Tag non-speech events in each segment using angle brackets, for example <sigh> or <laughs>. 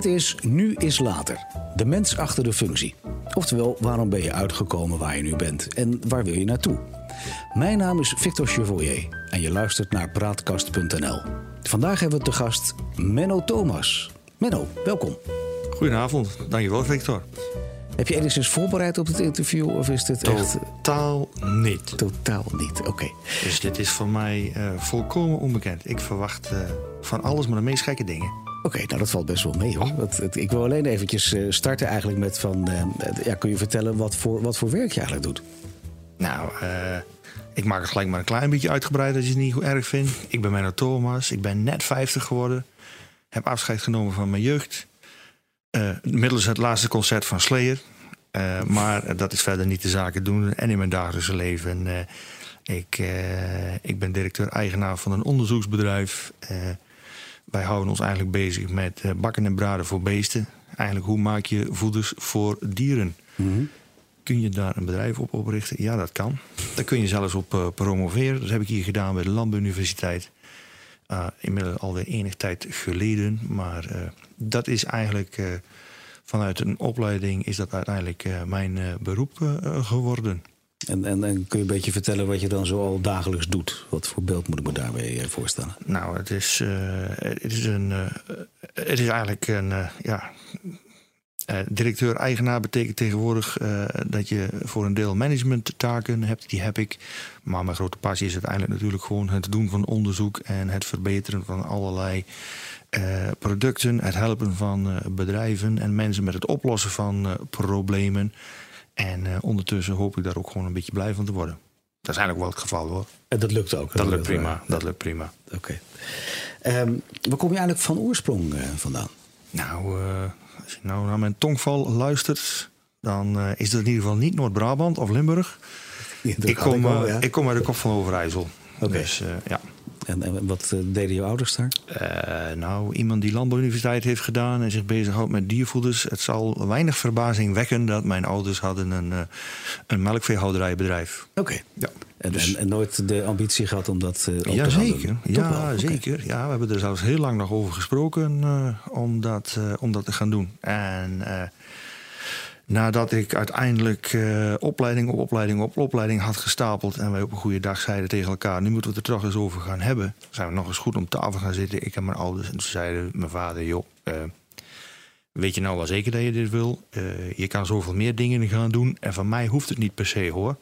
Dit is Nu is Later, de mens achter de functie. Oftewel, waarom ben je uitgekomen waar je nu bent en waar wil je naartoe? Mijn naam is Victor Chevalier en je luistert naar Praatkast.nl. Vandaag hebben we te gast Menno Thomas. Menno, welkom. Goedenavond, dankjewel Victor. Heb je enigszins voorbereid op het interview of is dit echt... Totaal niet. Totaal niet, oké. Dus dit is voor mij uh, volkomen onbekend. Ik verwacht uh, van alles maar de meest gekke dingen. Oké, nou dat valt best wel mee hoor. Het, ik wil alleen eventjes uh, starten eigenlijk met van... ja, kun je vertellen wat voor, wat voor werk je eigenlijk doet? Nou, ik maak het gelijk maar een klein beetje uitgebreid als je het niet erg vindt. Ik ben Menno Thomas, ik ben net 50 geworden. Heb afscheid genomen van mijn jeugd. Uh, middels het laatste concert van Slayer. Maar dat is verder niet de zaken doen. En in mijn dagelijkse leven. Ik, ik ben directeur-eigenaar van een onderzoeksbedrijf. Wij houden ons eigenlijk bezig met bakken en braden voor beesten. Eigenlijk hoe maak je voeders voor dieren? Mm -hmm. Kun je daar een bedrijf op oprichten? Ja, dat kan. Daar kun je zelfs op promoveren. Dat heb ik hier gedaan bij de Landbouwuniversiteit. Uh, inmiddels alweer enig tijd geleden. Maar uh, dat is eigenlijk uh, vanuit een opleiding is dat uiteindelijk mijn beroep geworden. En, en, kun je een beetje vertellen wat je dan zo al dagelijks doet? Wat voor beeld moet ik me daarbij voorstellen? Nou, het is, het is, een, het is eigenlijk een ja, Directeur-eigenaar betekent tegenwoordig dat je voor een deel managementtaken hebt. Die heb ik. Maar mijn grote passie is uiteindelijk natuurlijk gewoon het doen van onderzoek en het verbeteren van allerlei producten. Het helpen van bedrijven en mensen met het oplossen van problemen. En ondertussen hoop ik daar ook gewoon een beetje blij van te worden. Dat is eigenlijk wel het geval hoor. En dat lukt ook. Dat, lukt prima. Dat lukt prima. Oké. Okay. Um, waar kom je eigenlijk van oorsprong vandaan? Nou, als je nou naar mijn tongval luistert, dan is dat in ieder geval niet Noord-Brabant of Limburg. ik, kom, ik, wel, ja. ik kom uit de kop van Overijssel. Okay. Dus, ja. En, en, wat uh, deden je ouders daar? Uh, nou, iemand die landbouwuniversiteit heeft gedaan en zich bezighoudt met diervoeders. Het zal weinig verbazing wekken dat mijn ouders hadden een, uh, een melkveehouderijbedrijf. Oké. Okay. Ja. En, dus, en, en, nooit de ambitie gehad om dat uh, op ja, te zeker. Ja, okay. zeker. Ja, we hebben er zelfs heel lang nog over gesproken om, dat, om dat te gaan doen. En Nadat ik uiteindelijk uh, opleiding op opleiding op opleiding had gestapeld. en wij op een goede dag zeiden tegen elkaar: nu moeten we het er toch eens over gaan hebben. Zijn we nog eens goed om tafel gaan zitten, ik en mijn ouders. En toen zeiden mijn vader: joh, uh, weet je nou wel zeker dat je dit wil? Uh, je kan zoveel meer dingen gaan doen. En van mij hoeft het niet per se hoor.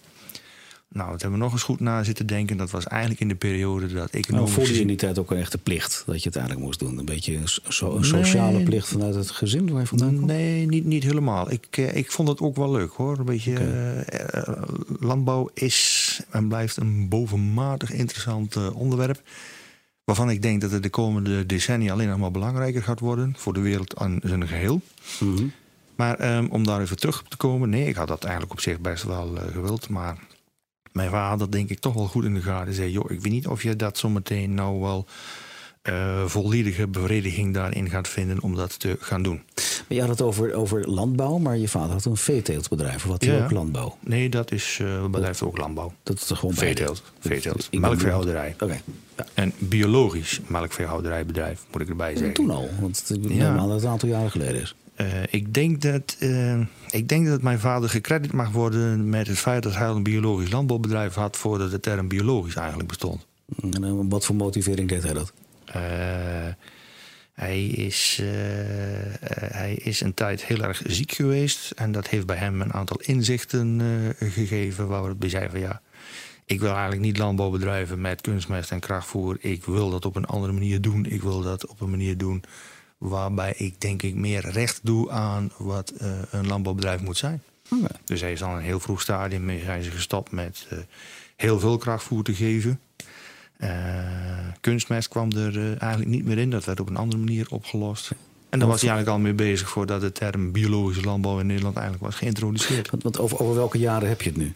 Nou, dat hebben we nog eens goed na zitten denken. Dat was eigenlijk in de periode dat ik... Nou, voelde je in die tijd ook een echte plicht dat je het eigenlijk moest doen? Een beetje een, so een sociale nee, plicht vanuit het gezin waar je vandaan komt? Nee, niet, niet helemaal. Ik, ik vond het ook wel leuk hoor. Een beetje okay. uh, landbouw is en blijft een bovenmatig interessant uh, onderwerp. Waarvan ik denk dat het de komende decennia alleen nog maar belangrijker gaat worden. Voor de wereld aan zijn geheel. Mm -hmm. Maar um, om daar even terug te komen. Nee, ik had dat eigenlijk op zich best wel uh, gewild. Maar mijn vader denk ik toch wel goed in de gaten zei: joh, ik weet niet of je dat zometeen nou wel uh, volledige bevrediging daarin gaat vinden om dat te gaan doen. Maar je had het over, over landbouw, maar je vader had een veeteeltbedrijf. Of had hij ja. ook landbouw? Nee, dat is uh, bedrijf ook landbouw. Dat is gewoon veeteelt. Veeteelt. Melkveehouderij. Oké. Okay. Ja. En biologisch melkveehouderijbedrijf, moet ik erbij zeggen. Toen al, want het ja. normaal dat het een aantal jaren geleden is. Uh, ik, denk dat, uh, ik denk dat mijn vader gecrediteerd mag worden met het feit dat hij een biologisch landbouwbedrijf had voordat de term biologisch eigenlijk bestond. En wat voor motivering deed hij dat? Uh, hij, is, hij is een tijd heel erg ziek geweest en dat heeft bij hem een aantal inzichten gegeven waarop hij zei van ja, ik wil eigenlijk niet landbouw bedrijven met kunstmest en krachtvoer. Ik wil dat op een andere manier doen. Ik wil dat op een manier doen waarbij ik denk ik meer recht doe aan wat uh, een landbouwbedrijf moet zijn. Okay. Dus hij is al een heel vroeg stadium zijn ze gestopt met uh, heel veel krachtvoer te geven. Uh, kunstmest kwam er eigenlijk niet meer in. Dat werd op een andere manier opgelost. En daar was hij eigenlijk al mee bezig voordat de term biologische landbouw in Nederland eigenlijk was geïntroduceerd. Want, want over, over, welke jaren heb je het nu?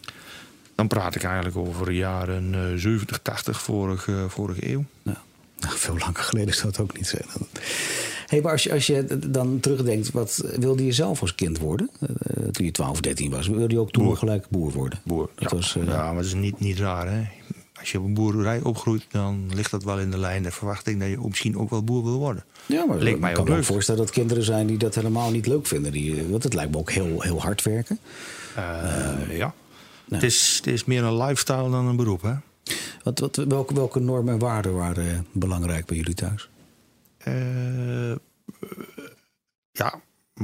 Dan praat ik eigenlijk over jaren 70, 80 vorige, vorige eeuw. Nou, nou, veel langer geleden zou het ook niet zijn. Hey, maar als je, als je dan terugdenkt, wat wilde je zelf als kind worden? Uh, toen je 12 of 13 was, wilde je ook toen boer. gelijk boer worden? Boer, dat ja. Was, uh, ja, maar dat is niet, niet raar, hè? als je op een boerderij opgroeit, dan ligt dat wel in de lijn der verwachting dat je misschien ook wel boer wil worden. Ja, maar ik kan me voorstellen dat kinderen zijn die dat helemaal niet leuk vinden. Die, want het lijkt me ook heel, heel hard werken. Eh, ja. Het, is, het is meer een lifestyle dan een beroep, hè? Wat, wat, welke, welke normen en waarden waren belangrijk bij jullie thuis? Eh, ja,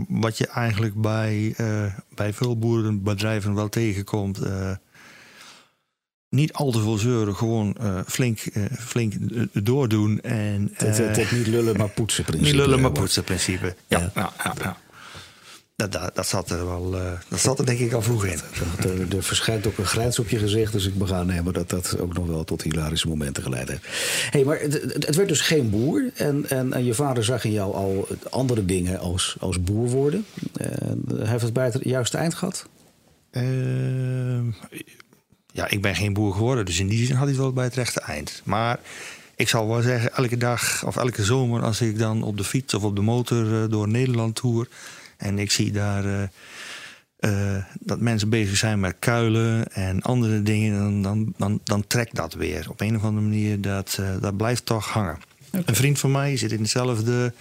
wat je eigenlijk bij, eh, bij veel boerenbedrijven wel tegenkomt. eh, niet al te veel zeuren, gewoon flink, flink doordoen. En, Het, het, het niet lullen, maar poetsen principe. <laughs> niet lullen, maar poetsen principe. Ja. ja, ja. Dat, dat, dat zat er wel, eh, dat zat er denk ik al vroeg in. Er, er verschijnt ook een grijns op je gezicht, dus ik mag aannemen dat dat ook nog wel tot hilarische momenten geleid heeft. Hey, maar het, het- werd dus geen boer en, en, en je vader zag in jou al andere dingen als, als boer worden. Eh, heeft het bij het juiste eind gehad? Ehm, ja, ik ben geen boer geworden, dus in die zin had hij het wel bij het rechte eind. Maar ik zal wel zeggen, elke dag of elke zomer als ik dan op de fiets of op de motor eh, door Nederland toer en ik zie daar eh, eh, dat mensen bezig zijn met kuilen en andere dingen, dan, dan, dan, dan trekt dat weer. Op een of andere manier, dat, eh, dat blijft toch hangen. Een vriend van mij zit in hetzelfde,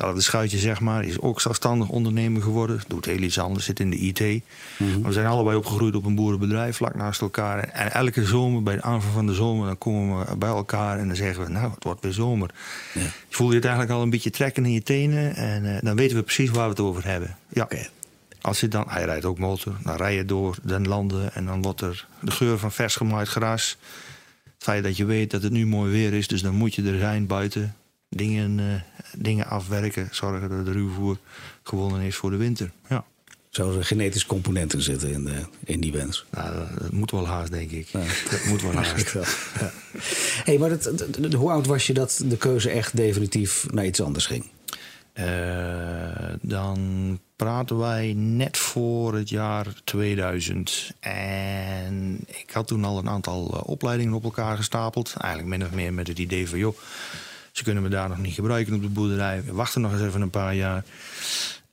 hetzelfde schuitje, zeg maar. Is ook zelfstandig ondernemer geworden. Doet heel iets anders, zit in de IT. Maar We zijn allebei opgegroeid op een boerenbedrijf, vlak naast elkaar. En elke zomer, bij de aanvang van de zomer, dan komen we bij elkaar en dan zeggen we, nou, het wordt weer zomer. Ja. Je voelde je het eigenlijk al een beetje trekken in je tenen. En eh, dan weten we precies waar we het over hebben. Ja. Als je dan, hij rijdt ook motor, dan rij je door den landen en dan wordt er de geur van vers gemaaid gras. Het feit dat je weet dat het nu mooi weer is, dus dan moet je er zijn buiten. Dingen, eh, dingen afwerken, zorgen dat de ruwvoer gewonnen is voor de winter. Ja, Zouden er genetische componenten zitten in, de, in die wens? nou, dat, dat moet wel haast, denk ik. Ja. Dat moet wel <laughs> haast. wel. Hey, maar dat, dat- dat- hoe oud was je dat de keuze echt definitief naar iets anders ging? Eh, dan praten wij net voor het jaar 2000. En ik had toen al een aantal eh, opleidingen op elkaar gestapeld. Eigenlijk min of meer met het idee van... joh, ze kunnen me daar nog niet gebruiken op de boerderij. We wachten nog eens even een paar jaar.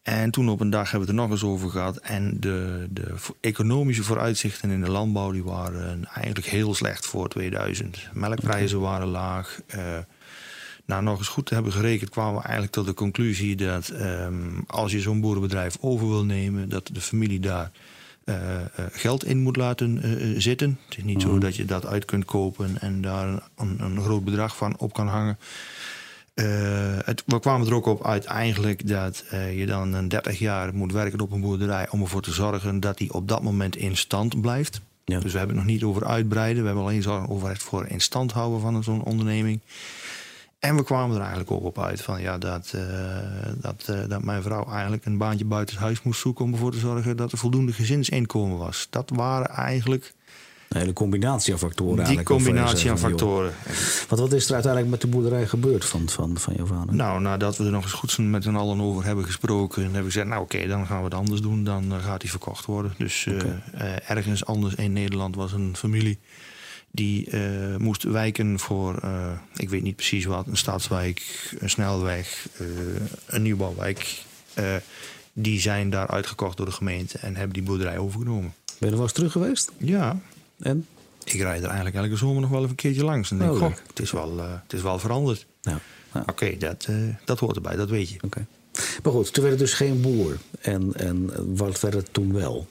En toen op een dag hebben we het er nog eens over gehad. En de, de economische vooruitzichten in de landbouw... die waren eigenlijk heel slecht voor 2000. Melkprijzen waren laag... eh, nou, nog eens goed te hebben gerekend, kwamen we eigenlijk tot de conclusie dat ehm, als je zo'n boerenbedrijf over wil nemen, dat de familie daar geld in moet laten eh, eh, zitten. Het is niet zo dat je dat uit kunt kopen en daar een, een groot bedrag van op kan hangen. Eh, het, we kwamen er ook op uit eigenlijk dat eh, je dan een 30 jaar moet werken op een boerderij om ervoor te zorgen dat die op dat moment in stand blijft. Ja. Dus we hebben het nog niet over uitbreiden, we hebben alleen zorgen over het voor in stand houden van zo'n onderneming. En we kwamen er eigenlijk ook op uit van ja, dat, eh, dat, eh, dat mijn vrouw eigenlijk een baantje buiten huis moest zoeken om ervoor te zorgen dat er voldoende gezinsinkomen was. Dat waren eigenlijk Een hele combinatie aan factoren. die eigenlijk, je combinatie aan factoren. Want wat is er uiteindelijk met de boerderij gebeurd van, van, van jouw vader? Nou, nadat we er nog eens goed met z'n allen over hebben gesproken, hebben we gezegd, nou oké, dan gaan we het anders doen. Dan eh, gaat die verkocht worden. Dus eh, eh, ergens anders in Nederland was een familie die eh, moest wijken voor, eh, ik weet niet precies wat, een stadswijk, een snelweg, eh, een nieuwbouwwijk. Die zijn daar uitgekocht door de gemeente en hebben die boerderij overgenomen. Ben je er wel eens terug geweest? Ja, En? ik rijd er eigenlijk elke zomer nog wel even een keertje langs. En denk, Oh, goh, het is wel, het is wel veranderd. Ja, Oké, dat, dat hoort erbij, dat weet je. oké. Maar goed, toen werd het dus geen boer. En, en wat werd het toen wel?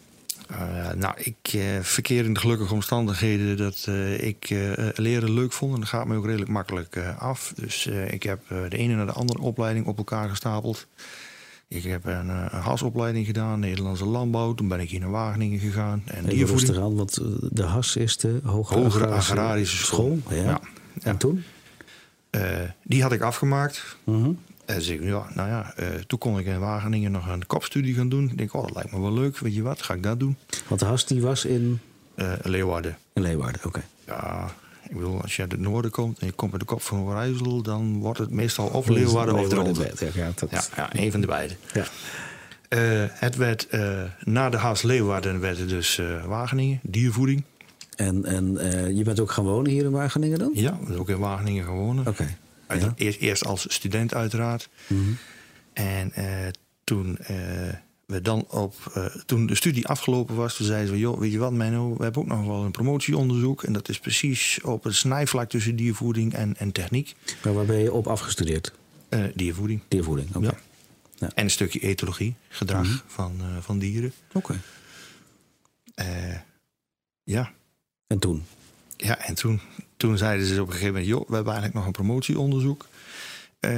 Uh, nou, ik eh, verkeer in de gelukkige omstandigheden dat eh, ik eh, leren leuk vond. En dat gaat me ook redelijk makkelijk eh, af. Dus eh, ik heb eh, de ene naar de andere opleiding op elkaar gestapeld. Ik heb een, eh, een hasopleiding gedaan, Nederlandse landbouw. Toen ben ik hier naar Wageningen gegaan. En Even diervoeding. rustig aan, want eh, de HAS is de Hogere, Hogere Agrarische School. Ja. Ja. En toen? Eh, die had ik afgemaakt. Mhm. En ik, ja, nou ja, eh, toen kon ik in Wageningen nog een kopstudie gaan doen. Ik denk, oh, dat lijkt me wel leuk. Weet je wat, ga ik dat doen? Want de HAS die was in, Eh, Leeuwarden. in Leeuwarden, oké. Ja, ik bedoel, als je uit het noorden komt en je komt bij de kop van Overijssel, dan wordt het meestal of Leeuwarden of. Leeuwarden, Ja, dat, Ja, ja, een van de beide. ja. Eh, het werd, na de Haas Leeuwarden werd het dus Wageningen, diervoeding. En, en je bent ook gaan wonen hier in Wageningen dan? Ja, ook in Wageningen gaan wonen. Oké. Uit- Ja. Eerst, eerst als student uiteraard. Mhm. En eh, toen eh, we dan op, eh, toen de studie afgelopen was, toen zeiden we, joh, weet je wat, Menno, we hebben ook nog wel een promotieonderzoek. En dat is precies op het snijvlak tussen diervoeding en, en techniek. Maar waar ben je op afgestudeerd? Uh, diervoeding. Diervoeding, oké. Ja. Ja. En een stukje etologie, gedrag mm -hmm. van, uh, van dieren. Oké. Okay. ja. En toen? Ja, en toen, toen zeiden ze op een gegeven moment, joh, we hebben eigenlijk nog een promotieonderzoek. Uh,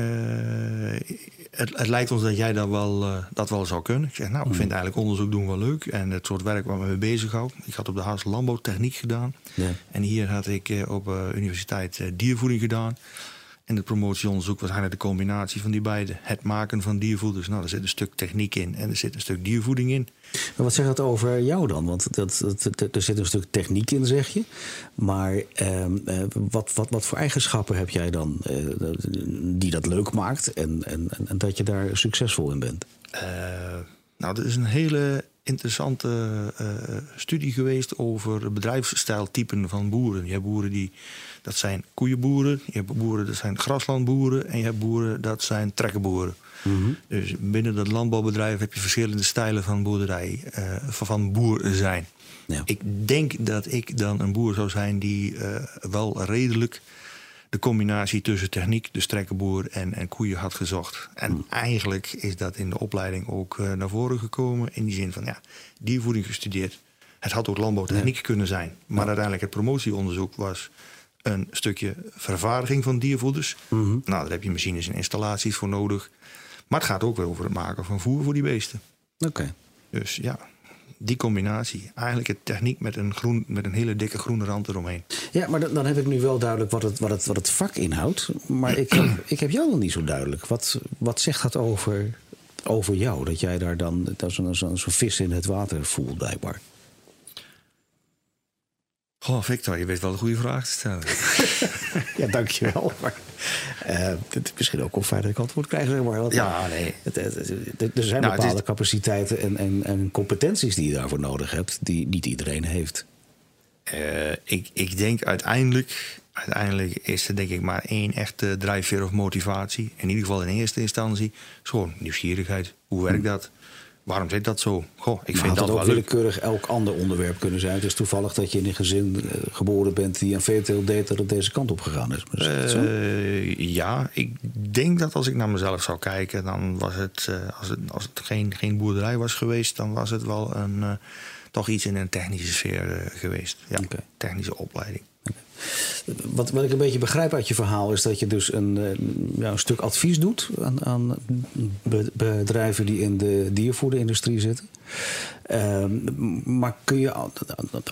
het, het, lijkt ons dat jij dat wel, uh, dat wel zou kunnen. Ik zeg, nou, ik vind eigenlijk onderzoek doen wel leuk. En het soort werk waar we mee bezig hou. Ik had op de Haas landbouwtechniek gedaan. Ja. En hier had ik uh, op universiteit diervoeding gedaan. En het promotieonderzoek was eigenlijk de combinatie van die beide. Het maken van diervoeders. Nou, er zit een stuk techniek in en er zit een stuk diervoeding in. Maar wat zegt dat over jou dan? Want dat, dat, dat, er zit een stuk techniek in, zeg je. Maar eh, wat, wat, wat voor eigenschappen heb jij dan eh, die dat leuk maakt en, en, en, dat je daar succesvol in bent? Uh, nou, dat is een hele interessante uh, studie geweest over bedrijfsstijltypen van boeren. Je hebt boeren die, dat zijn koeienboeren, je hebt boeren dat zijn graslandboeren en je hebt boeren dat zijn trekkenboeren. Mm -hmm. Dus binnen dat landbouwbedrijf heb je verschillende stijlen van boerderij, uh, van boer zijn. Ja. Ik denk dat ik dan een boer zou zijn die uh, wel redelijk de combinatie tussen techniek, de strekkenboer en, en koeien had gezocht. En Mm. eigenlijk is dat in de opleiding ook uh, naar voren gekomen. In die zin van, ja, diervoeding gestudeerd. Het had ook landbouwtechniek Ja. kunnen zijn. Maar Ja. uiteindelijk het promotieonderzoek was een stukje vervaardiging van diervoeders. Mhm. Nou, daar heb je machines en installaties voor nodig. Maar het gaat ook weer over het maken van voer voor die beesten. Oké. Dus ja, die combinatie. Eigenlijk het techniek met een, groen, met een hele dikke groene rand eromheen. Ja, maar dan, dan heb ik nu wel duidelijk wat het, wat het, wat het vak inhoudt. Maar ik heb, <clears throat> ik heb jou nog niet zo duidelijk. Wat, wat zegt dat over, over jou? Dat jij daar dan dat zo'n zo, zo vis in het water voelt, blijkbaar. Goh, Victor, je weet wel een goede vraag te stellen. <laughs> Ja, dankjewel. Maar uh, het is misschien ook wel fijn dat ik antwoord krijg. Zeg maar. Want, Ja, nee. het, het, het, er zijn Nou, bepaalde is- capaciteiten en, en, en competenties die je daarvoor nodig hebt, die niet iedereen heeft. Eh, ik, ik denk uiteindelijk, uiteindelijk is er denk ik maar één echte drijfveer of motivatie. In ieder geval in eerste instantie. is gewoon nieuwsgierigheid. Hoe werkt dat? Waarom zit dat zo? Goh, ik Maar vind had dat het wel ook leuk. willekeurig elk ander onderwerp kunnen zijn. Het is toevallig dat je in een gezin eh, geboren bent die aan veeteelt deed dat het deze kant op gegaan is. Maar? Eh, ja, ik denk dat als ik naar mezelf zou kijken, dan was het, eh, als het, als het geen, geen boerderij was geweest, dan was het wel een, toch iets in een technische sfeer geweest. Ja, technische opleiding. Wat, wat ik een beetje begrijp uit je verhaal is dat je dus een, eh, ja, een stuk advies doet aan, aan be- bedrijven die in de diervoederindustrie zitten. Ehm, maar kun je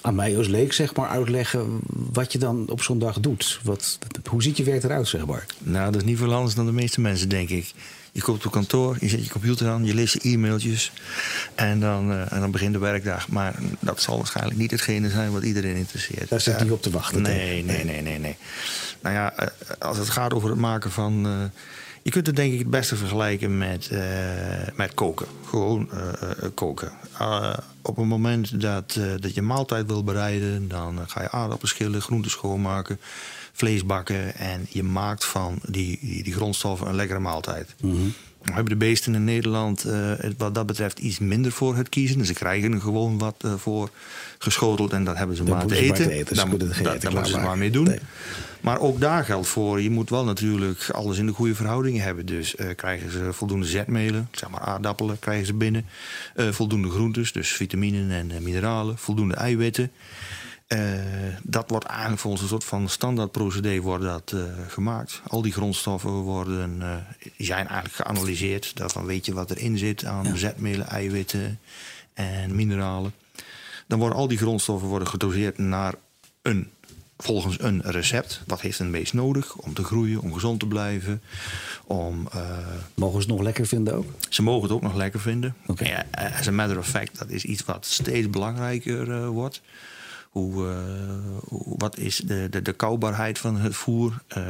aan, mij als leek zeg maar uitleggen wat je dan op zo'n dag doet? Wat, hoe ziet je werk eruit, zeg maar? Nou, dat is niet veel anders dan de meeste mensen, denk ik. Je komt op kantoor, je zet je computer aan, je leest je e-mailtjes en dan, eh, en dan begint de werkdag. Maar dat zal waarschijnlijk niet hetgene zijn wat iedereen interesseert. Daar zit niet op te wachten. Nee, nee, nee, nee, nee. Nou ja, eh, als het gaat over het maken van. eh, je kunt het denk ik het beste vergelijken met, eh, met koken. Gewoon eh, eh, koken. Op het moment dat, dat je maaltijd wil bereiden, dan ga je aardappelen schillen, groenten schoonmaken, vlees bakken. En je maakt van die, die, die grondstoffen een lekkere maaltijd. Mhm. We hebben de beesten in Nederland eh, wat dat betreft iets minder voor het kiezen. Ze krijgen er gewoon wat eh, voor geschoteld en dat hebben ze Dan maar te ze maar eten. te eten. Ze geen daar- eten daar moeten ze maar mee doen. Nee. Maar ook daar geldt voor, je moet wel natuurlijk alles in de goede verhoudingen hebben. Dus eh, krijgen ze voldoende zetmelen, zeg maar aardappelen krijgen ze binnen. Voldoende groentes, dus vitaminen en mineralen. Voldoende eiwitten. Eh, dat wordt eigenlijk volgens een soort van standaardprocedé wordt dat, eh, gemaakt. Al die grondstoffen worden, eh, zijn eigenlijk geanalyseerd. Daarvan weet je wat erin zit aan zetmelen, eiwitten en mineralen. Dan worden al die grondstoffen worden gedoseerd naar een, volgens een recept. Wat heeft een beest nodig om te groeien, om gezond te blijven? Om, eh, Mogen ze het nog lekker vinden ook? ze mogen het ook nog lekker vinden. Ja, as a matter of fact, dat is iets wat steeds belangrijker wordt. Hoe, eh, hoe- wat is de, de, de koubaarheid van het voer? Eh,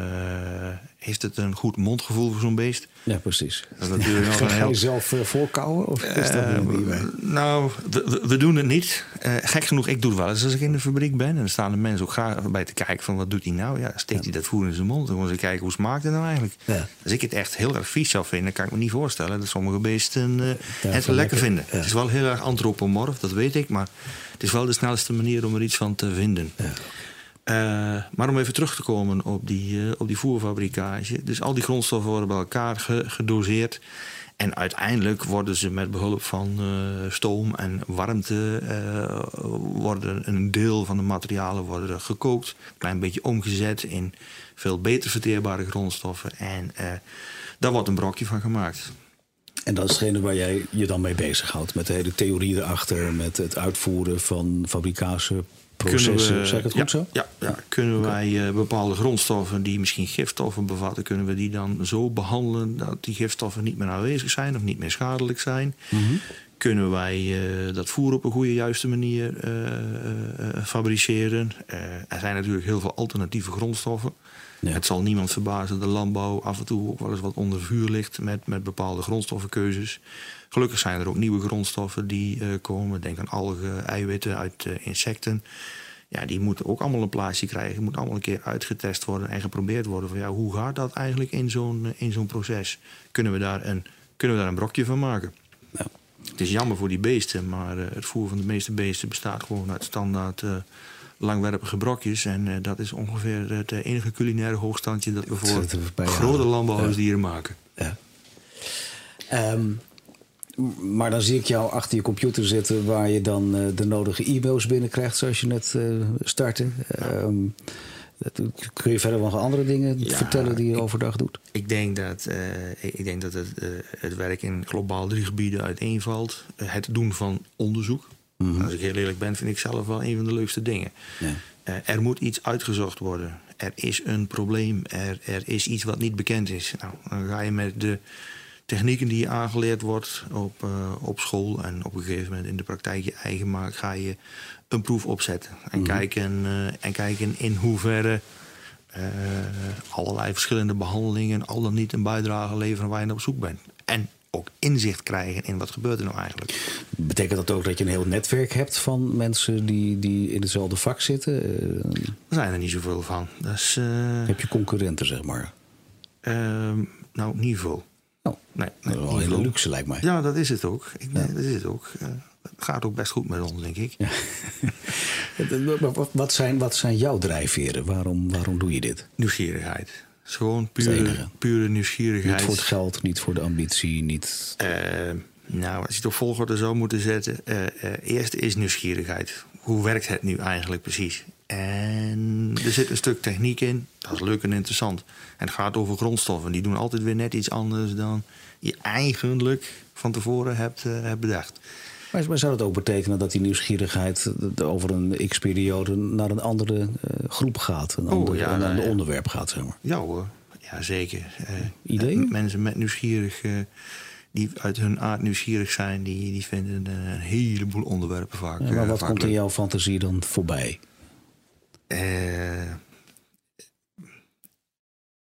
heeft het een goed mondgevoel voor zo'n beest? Ja, precies. Dat is natuurlijk nog Ga je zelf eh, voorkouwen? Of is dat niet bij? nou, we, doen het niet. Gek genoeg, ik doe het wel eens als ik in de fabriek ben. En dan staan de mensen ook graag bij te kijken van wat doet hij nou? Ja, steekt hij dat voer in zijn mond? Dan gaan ze kijken hoe smaakt het nou eigenlijk. Ja. Als ik het echt heel erg vies zou vinden, kan ik me niet voorstellen dat sommige beesten het lekker lekker, vinden. Het is wel heel erg antropomorf, dat weet ik. Maar het is wel de snelste manier om er iets van te vinden. Ja. Eh, maar om even terug te komen op die, eh, op die voerfabrikage. Dus al die grondstoffen worden bij elkaar ge- gedoseerd. En uiteindelijk worden ze met behulp van eh, stoom en warmte... worden een deel van de materialen worden gekookt. Een klein beetje omgezet in veel beter verteerbare grondstoffen. En daar wordt een brokje van gemaakt. En dat is hetgene waar jij je dan mee bezighoudt. Met de hele theorie erachter. Met het uitvoeren van fabricatieprocessen. Zeg ik het goed ja, zo? Ja, ja. kunnen wij eh, bepaalde grondstoffen die misschien gifstoffen bevatten, kunnen we die dan zo behandelen dat die gifstoffen niet meer aanwezig zijn of niet meer schadelijk zijn? Mhm. Kunnen wij eh, dat voer op een goede, juiste manier eh, fabriceren? Er zijn natuurlijk heel veel alternatieve grondstoffen. Ja. Het zal niemand verbazen, de landbouw af en toe ook wel eens wat onder vuur ligt met, met bepaalde grondstoffenkeuzes. Gelukkig zijn er ook nieuwe grondstoffen die eh, komen. Denk aan algen, eiwitten uit eh, insecten. Ja, die moeten ook allemaal een plaatsje krijgen. Moeten allemaal een keer uitgetest worden en geprobeerd worden. Van, ja, hoe gaat dat eigenlijk in zo'n eh, in zo'n proces? Kunnen we, daar een, kunnen we daar een brokje van maken? Ja. Het is jammer voor die beesten, maar het voer van de meeste beesten bestaat gewoon uit standaard langwerpige brokjes. En eh, dat is ongeveer het eh, enige culinaire hoogstandje dat we voor grote landbouwhuisdieren maken. Ja. Ehm, maar dan zie ik jou achter je computer zitten waar je dan eh, de nodige e-mails binnenkrijgt zoals je net startte. Ehm, dat- kun je verder nog andere dingen Ja, vertellen die je ik- overdag doet? Ik denk dat, ik denk dat het, het werk in globaal drie gebieden uiteenvalt. Het doen van onderzoek. Als ik heel eerlijk ben, vind ik zelf wel een van de leukste dingen. Ja. Eh, er moet iets uitgezocht worden. Er is een probleem. Er, er is iets wat niet bekend is. Nou, dan ga je met de technieken die je aangeleerd wordt op, eh, op school en op een gegeven moment in de praktijk je eigen maakt, ga je een proef opzetten. En, kijken, eh, en kijken in hoeverre allerlei verschillende behandelingen al dan niet een bijdrage leveren waar je naar op zoek bent. En ook inzicht krijgen in wat gebeurt er nou eigenlijk. Betekent dat ook dat je een heel netwerk hebt van mensen die, die in hetzelfde vak zitten? Er zijn er niet zoveel van. Dat is, eh, heb je concurrenten, zeg maar? ehm, nou, niet veel. Oh, Nee, dat nee, is wel hele veel. luxe, lijkt mij. Ja, dat is het ook. Ik, Dat is het ook. Eh, het gaat ook best goed met ons, denk ik. Wat- <laughs> Wat zijn, wat zijn jouw drijfveren? Waarom, waarom doe je dit? Nieuwsgierigheid. Het is gewoon pure, pure nieuwsgierigheid. Niet voor het geld, niet voor de ambitie, niet... Eh, nou, als je het op volgorde zou moeten zetten. eh eh, eerst is nieuwsgierigheid. Hoe werkt het nu eigenlijk precies? En er zit een stuk techniek in. Dat is leuk en interessant. En het gaat over grondstoffen. Die doen altijd weer net iets anders dan je eigenlijk van tevoren hebt, hebt bedacht. Maar, zou dat ook betekenen dat die nieuwsgierigheid over een x-periode naar een andere eh, groep gaat? Een Oh, ander, ja, een nou, ander ja. onderwerp gaat, zeg maar. Ja hoor, ja zeker. Eh, Ideeën? eh, mensen met nieuwsgierig, die uit hun aard nieuwsgierig zijn, die, die vinden een, heleboel onderwerpen vaak. Ja, maar wat vaak komt in jouw fantasie dan voorbij? Eh,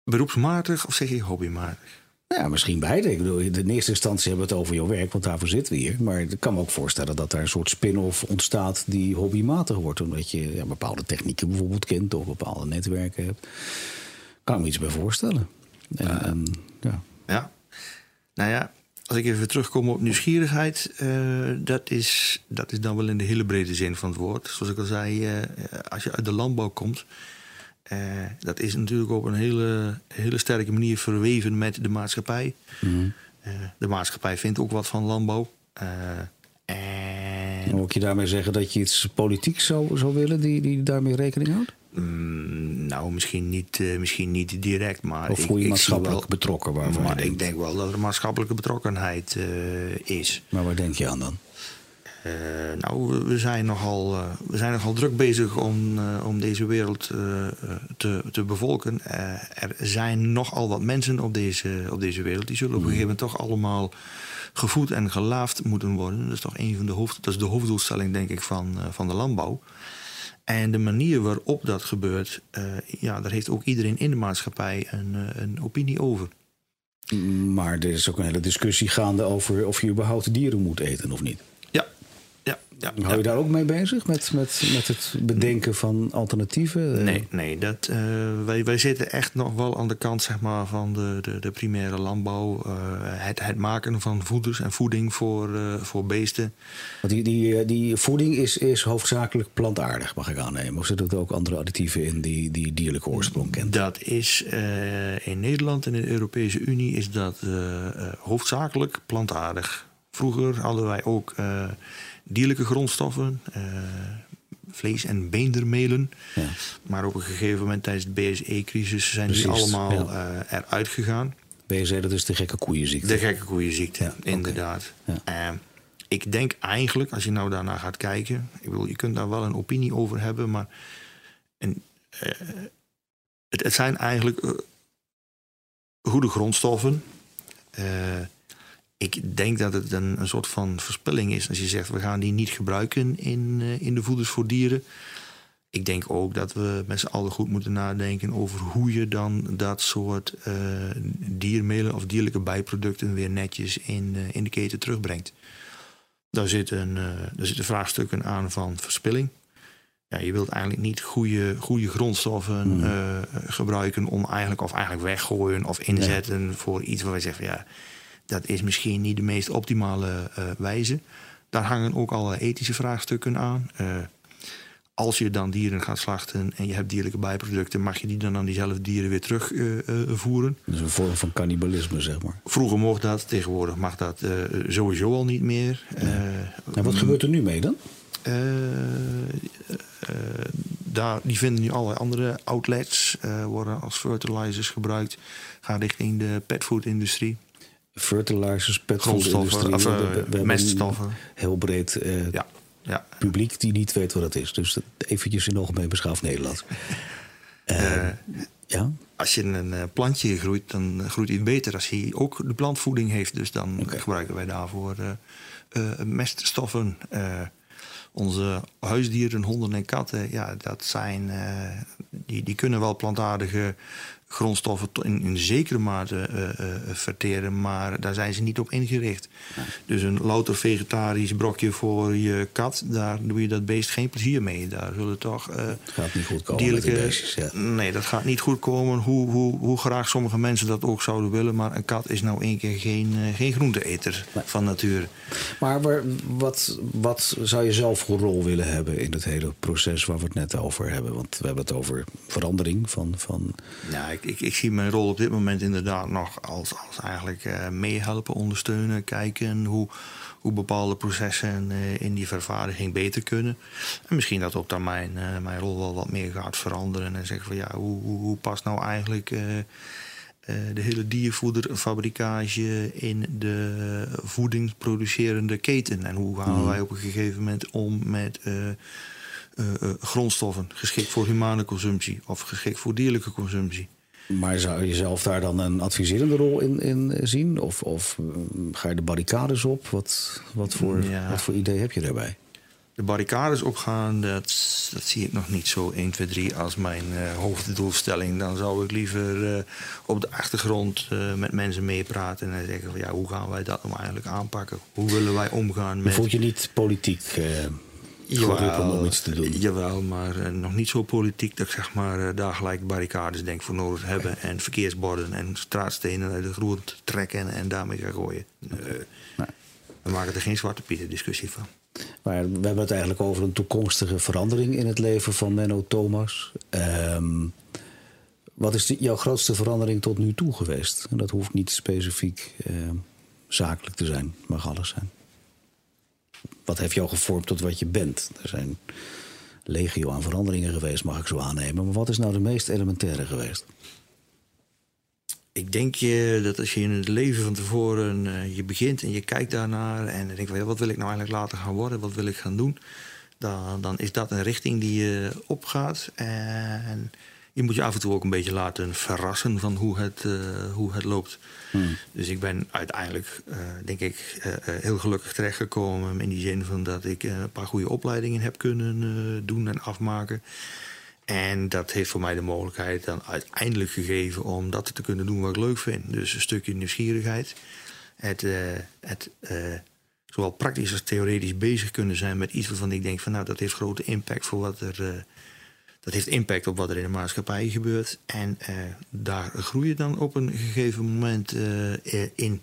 beroepsmatig of zeg je hobbymatig? Nou Ja, misschien beide. Ik bedoel, in eerste instantie hebben we het over jouw werk, want daarvoor zitten we hier. Maar ik kan me ook voorstellen dat daar een soort spin-off ontstaat die hobbymatig wordt. Omdat je ja, bepaalde technieken bijvoorbeeld kent of bepaalde netwerken hebt. Kan ik me iets bij voorstellen. En, en, ja. Ja. Nou ja, als ik even terugkom op nieuwsgierigheid, eh, dat, is, dat is dan wel in de hele brede zin van het woord. Zoals ik al zei, eh, als je uit de landbouw komt, eh, dat is natuurlijk op een hele, hele sterke manier verweven met de maatschappij. Eh, de maatschappij vindt ook wat van landbouw. Eh, en Wil je daarmee zeggen dat je iets politieks zou, zou willen die, die daarmee rekening houdt? mm, nou, misschien niet, misschien niet direct, maar Of voel je ik maatschappelijk wel- betrokken? Waarvan Maar ik denk wel dat er maatschappelijke betrokkenheid is. Maar waar denk je aan dan? Eh, nou, we- zijn nogal, eh, we zijn nogal druk bezig om, eh, om deze wereld te, te bevolken. Er zijn nogal wat mensen op deze, op deze wereld. Die zullen op een gegeven moment toch allemaal gevoed en gelaafd moeten worden. Dat is toch een van de, hoofd, dat is de hoofddoelstelling, denk ik, van, van de landbouw. En de manier waarop dat gebeurt, ja, daar heeft ook iedereen in de maatschappij een, een opinie over. Maar er is ook een hele discussie gaande over of je überhaupt dieren moet eten of niet. Ja, Hou je daar ook mee bezig met, met, met het bedenken van alternatieven? Nee, nee dat, uh, wij, wij zitten echt nog wel aan de kant zeg maar, van de, de, de primaire landbouw. Uh, het, het maken van voeders en voeding voor, uh, voor beesten. Want die, die, die voeding is, is hoofdzakelijk plantaardig, mag ik aannemen. Of zitten er ook andere additieven in die, die dierlijke oorsprong kent? Dat is in Nederland en in de Europese Unie is dat hoofdzakelijk plantaardig. Vroeger hadden wij ook dierlijke grondstoffen, uh, vlees- en beendermelen. Ja. Maar op een gegeven moment tijdens de BSE-crisis zijn Precies, die allemaal ja. uh, eruit gegaan. BSE, dat is de gekke koeienziekte. De gekke koeienziekte, ja, inderdaad. Okay. Uh, ik denk eigenlijk, als je nou daarna gaat kijken... Ik bedoel, je kunt daar wel een opinie over hebben, maar... En, het, het, zijn eigenlijk goede grondstoffen ik denk dat het een, een, soort van verspilling is als je zegt we gaan die niet gebruiken in, uh, in de voeders voor dieren. Ik denk ook dat we met z'n allen goed moeten nadenken over hoe je dan dat soort uh, diermelen of dierlijke bijproducten weer netjes in, uh, in de keten terugbrengt. Daar zitten, daar zitten vraagstukken aan van verspilling. Ja, je wilt eigenlijk niet goede, goede grondstoffen mm. gebruiken om eigenlijk of eigenlijk weggooien of inzetten voor iets waar wij zeggen ja dat is misschien niet de meest optimale uh, wijze. Daar hangen ook alle ethische vraagstukken aan. Uh, als je dan dieren gaat slachten en je hebt dierlijke bijproducten, mag je die dan aan diezelfde dieren weer terugvoeren? Uh, dat is een vorm van cannibalisme, zeg maar. Vroeger mocht dat, tegenwoordig mag dat sowieso al niet meer. en wat gebeurt er nu mee dan? daar, die vinden nu allerlei andere outlets, worden als fertilizers gebruikt, gaan richting de petfood-industrie fertilizers, petgrondstoffen, of, uh, meststoffen. Heel breed uh, ja. Ja. publiek die niet weet wat dat is. Dus eventjes in algemeen beschaafd Nederland. uh, <laughs> ja? Als je een plantje groeit, dan groeit hij beter als hij ook de plantvoeding heeft. Dus dan okay. gebruiken wij daarvoor meststoffen. onze huisdieren, honden en katten, ja, dat zijn, die, die kunnen wel plantaardige grondstoffen in, in zekere mate uh, uh, verteren, maar daar zijn ze niet op ingericht. Dus een louter vegetarisch brokje voor je kat, daar doe je dat beest geen plezier mee. Daar zullen toch. Uh, gaat niet goed komen. Dierlijke, beestjes, ja. Nee, dat gaat niet goed komen, hoe, hoe, hoe graag sommige mensen dat ook zouden willen. Maar een kat is nou één keer geen, geen groenteeter nee. van nature. Maar wat, wat zou je zelf voor rol willen hebben in het hele proces waar we het net over hebben? Want we hebben het over verandering van. van... Nou, ik, ik, ik, zie mijn rol op dit moment inderdaad nog als, als eigenlijk uh, meehelpen, ondersteunen, kijken hoe, hoe bepaalde processen uh, in die vervaardiging beter kunnen. En misschien dat ook dan mijn, uh, mijn rol wel wat meer gaat veranderen en zeggen van ja, hoe, hoe, hoe past nou eigenlijk de hele diervoederfabrikage in de voedingsproducerende keten en hoe gaan wij op een gegeven moment om met grondstoffen geschikt voor humane consumptie of geschikt voor dierlijke consumptie. Maar zou je zelf daar dan een adviserende rol in, in zien? Of, of mm, ga je de barricades op? Wat, wat, voor, ja. wat voor idee heb je daarbij? De barricades opgaan, dat, dat zie ik nog niet zo 1, 2, 3 als mijn uh, hoofddoelstelling. Dan zou ik liever uh, op de achtergrond uh, met mensen meepraten en zeggen van ja, hoe gaan wij dat nou eigenlijk aanpakken? Hoe willen wij omgaan met. Voelt je niet politiek Jawel, om iets te doen. Jawel, maar uh, nog niet zo politiek dat ik zeg maar, uh, daar gelijk barricades denk voor nodig hebben. Okay. En verkeersborden en straatstenen uit de grond trekken en daarmee gaan gooien. Uh, nee. We maken er geen zwarte pieten discussie van. Maar we hebben het eigenlijk over een toekomstige verandering in het leven van Menno Thomas. Um, wat is de, jouw grootste verandering tot nu toe geweest? En dat hoeft niet specifiek zakelijk te zijn, mag alles zijn wat heeft jou gevormd tot wat je bent? Er zijn legio aan veranderingen geweest, mag ik zo aannemen. Maar wat is nou de meest elementaire geweest? Ik denk je dat als je in het leven van tevoren uh, je begint en je kijkt daarnaar en denkt wat wil ik nou eigenlijk later gaan worden, wat wil ik gaan doen, dan, dan is dat een richting die je opgaat. En je moet je af en toe ook een beetje laten verrassen van hoe het, hoe het loopt. Hmm. Dus ik ben uiteindelijk, denk ik, heel gelukkig terechtgekomen. In die zin van dat ik een paar goede opleidingen heb kunnen doen en afmaken. En dat heeft voor mij de mogelijkheid dan uiteindelijk gegeven om dat te kunnen doen wat ik leuk vind. Dus een stukje nieuwsgierigheid. Het, het zowel praktisch als theoretisch bezig kunnen zijn met iets waarvan ik denk van nou dat heeft grote impact voor wat er. Dat heeft impact op wat er in de maatschappij gebeurt. En daar groei je dan op een gegeven moment in.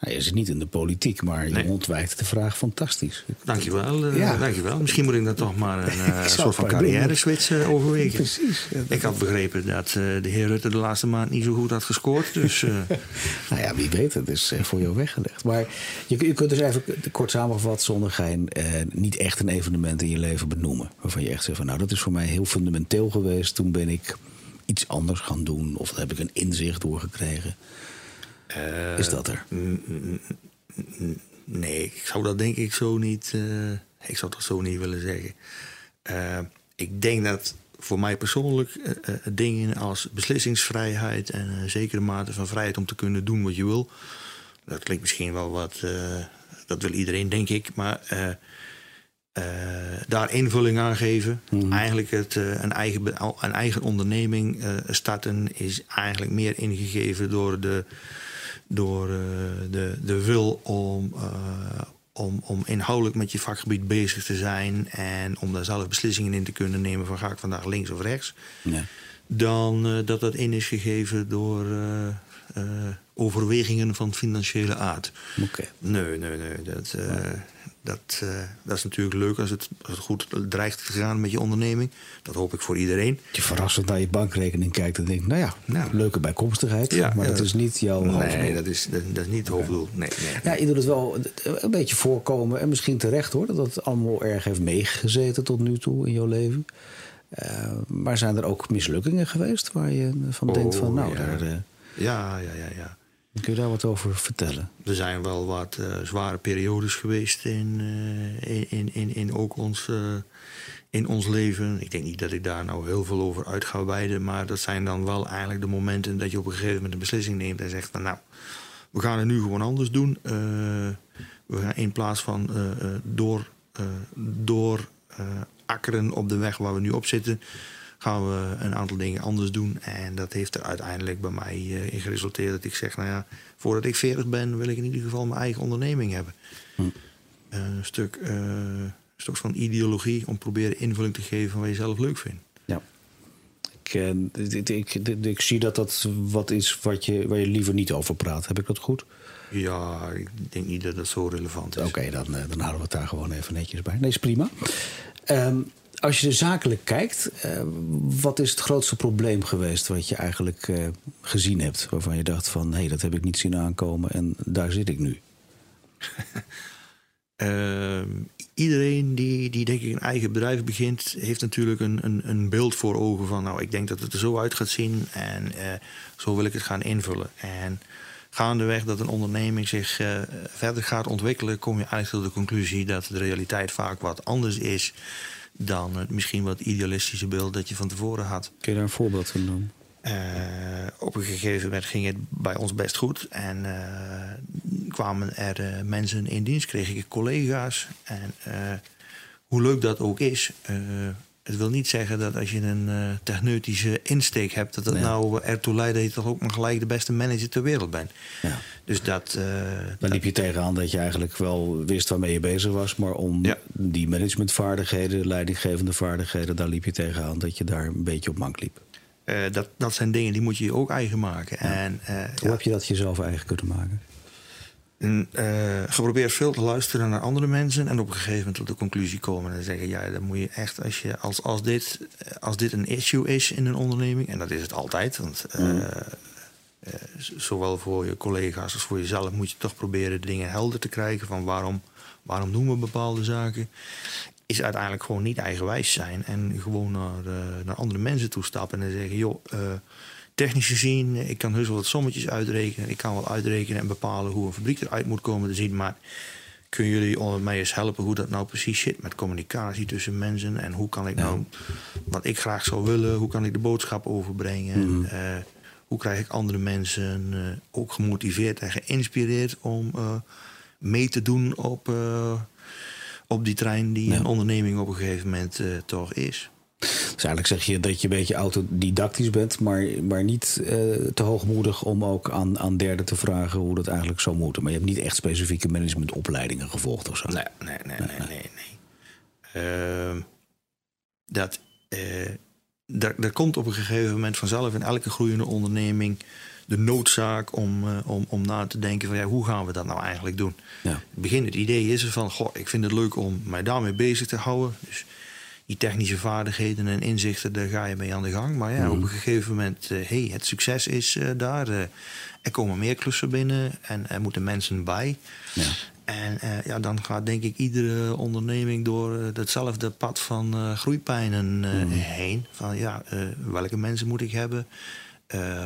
Nou, je zit niet in de politiek, maar je ontwijkt de vraag fantastisch. Dankjewel, uh, ja. dankjewel. Misschien moet ik dan toch maar een <laughs> uh, soort van carrière-switch uh, <laughs> overwegen. Precies. ik had begrepen dat de heer Rutte de laatste maand niet zo goed had gescoord. Dus, <laughs> nou ja, wie weet, het is voor jou weggelegd. Maar je, je, kunt dus even kort samengevat, zonder gein, niet echt een evenement in je leven benoemen. Waarvan je echt zegt van, nou dat is voor mij heel fundamenteel geweest. Toen ben ik iets anders gaan doen of heb ik een inzicht doorgekregen. Uh, is dat er? Nee, ik zou dat denk ik zo niet. Uh, ik zou dat zo niet willen zeggen. Uh, ik denk dat voor mij persoonlijk dingen als beslissingsvrijheid en een zekere mate van vrijheid om te kunnen doen wat je wil. Dat klinkt misschien wel wat. dat wil iedereen, denk ik. Maar daar invulling aan geven. Mhm. Eigenlijk het, een, eigen, een eigen onderneming starten is eigenlijk meer ingegeven door de door uh, de, de wil om, uh, om, om inhoudelijk met je vakgebied bezig te zijn en om daar zelf beslissingen in te kunnen nemen van ga ik vandaag links of rechts. Ja. Dan uh, dat dat in is gegeven door overwegingen van financiële aard. Okay. Nee, nee, nee. Dat, dat, uh, dat is natuurlijk leuk als het, als het goed dreigt te gaan met je onderneming. Dat hoop ik voor iedereen. Je verrassend naar je bankrekening kijkt en denkt, nou ja, nou, leuke bijkomstigheid. Ja, maar dat is niet jouw nee, hoofddoel. Nee, dat is, dat, dat is niet het hoofddoel. Nee, nee, Ja, je doet het wel een beetje voorkomen. En misschien terecht hoor, dat het allemaal erg heeft meegezeten tot nu toe in jouw leven. Uh, maar zijn er ook mislukkingen geweest waar je van oh, denkt van, nou, ja. daar... Uh, ja, ja, ja, ja. Kun je daar wat over vertellen? Er zijn wel wat uh, zware periodes geweest in, uh, in, in, in ook ons, uh, in ons leven. Ik denk niet dat ik daar nou heel veel over uit ga wijden. Maar dat zijn dan wel eigenlijk de momenten dat je op een gegeven moment een beslissing neemt en zegt nou, we gaan het nu gewoon anders doen. we gaan in plaats van door, door akkeren op de weg waar we nu op zitten gaan we een aantal dingen anders doen. En dat heeft er uiteindelijk bij mij uh, in geresulteerd dat ik zeg, nou ja, voordat ik 40 ben, wil ik in ieder geval mijn eigen onderneming hebben. Hm. een stuk, uh, stuk van ideologie om proberen invulling te geven van wat je zelf leuk vindt. Ja. Ik, ik, ik, ik, zie dat dat wat is wat je, waar je liever niet over praat. Heb ik dat goed? Ja, ik denk niet dat dat zo relevant is. Oké, dan, dan houden we het daar gewoon even netjes bij. Nee, is prima. Um, als je er zakelijk kijkt, uh, wat is het grootste probleem geweest wat je eigenlijk uh, gezien hebt? Waarvan je dacht van, hé, hey, dat heb ik niet zien aankomen en daar zit ik nu. uh, <laughs> iedereen die, die denk ik een eigen bedrijf begint, heeft natuurlijk een, een, een, beeld voor ogen van, nou, ik denk dat het er zo uit gaat zien en eh, zo wil ik het gaan invullen. En gaandeweg dat een onderneming zich verder gaat ontwikkelen, kom je eigenlijk tot de conclusie dat de realiteit vaak wat anders is dan het misschien wat idealistische beeld dat je van tevoren had. Kun je daar een voorbeeld van doen? Uh, op een gegeven moment ging het bij ons best goed. En uh, kwamen er uh, mensen in dienst, kreeg ik collega's. En hoe leuk dat ook is, het wil niet zeggen dat als je een techneutische insteek hebt, dat dat nou ertoe leidt dat je toch ook maar gelijk de beste manager ter wereld bent. Ja. Dus dat. Uh, Dan liep je tegenaan dat je eigenlijk wel wist waarmee je bezig was, maar om die managementvaardigheden, leidinggevende vaardigheden, daar liep je tegenaan dat je daar een beetje op mank liep. Uh, dat, dat zijn dingen die moet je je ook eigen maken. En, Hoe heb je dat jezelf eigen kunnen maken? En, geprobeerd veel te luisteren naar andere mensen en op een gegeven moment tot de conclusie komen en zeggen: ja, dan moet je echt, als, je, als, als, dit, als dit een issue is in een onderneming, en dat is het altijd, want mm. Uh, zowel voor je collega's als voor jezelf moet je toch proberen de dingen helder te krijgen van waarom, waarom doen we bepaalde zaken. Is uiteindelijk gewoon niet eigenwijs zijn en gewoon naar, naar andere mensen toestappen en zeggen: joh technisch gezien, ik kan heus wel wat sommetjes uitrekenen. Ik kan wel uitrekenen en bepalen hoe een fabriek eruit moet komen te zien. Maar Kunnen jullie mij eens helpen hoe dat nou precies zit met communicatie tussen mensen? En hoe kan ik nou, wat ik graag zou willen, hoe kan ik de boodschap overbrengen? Mhm. Eh, hoe krijg ik andere mensen eh, ook gemotiveerd en geïnspireerd om eh, mee te doen op, eh, op die trein die Ja. een onderneming op een gegeven moment toch is? Dus eigenlijk zeg je dat je een beetje autodidactisch bent, maar, maar niet te hoogmoedig om ook aan, aan derden te vragen hoe dat eigenlijk zou moeten. Maar je hebt niet echt specifieke managementopleidingen gevolgd of zo. Nee, nee, nee, nee, nee. nee. Ehm, dat, daar, daar komt op een gegeven moment vanzelf in elke groeiende onderneming de noodzaak om, eh, om, om na te denken van ja, hoe gaan we dat nou eigenlijk doen? Ja. In het begin het idee is er van, goh, ik vind het leuk om mij daarmee bezig te houden. Dus die technische vaardigheden en inzichten, daar ga je mee aan de gang. Maar ja, op een gegeven moment, eh hey, het succes is eh, daar. eh, er komen meer klussen binnen en er moeten mensen bij. Ja. En ja, dan gaat denk ik iedere onderneming door hetzelfde pad van eh, groeipijnen eh, heen. Van ja, welke mensen moet ik hebben?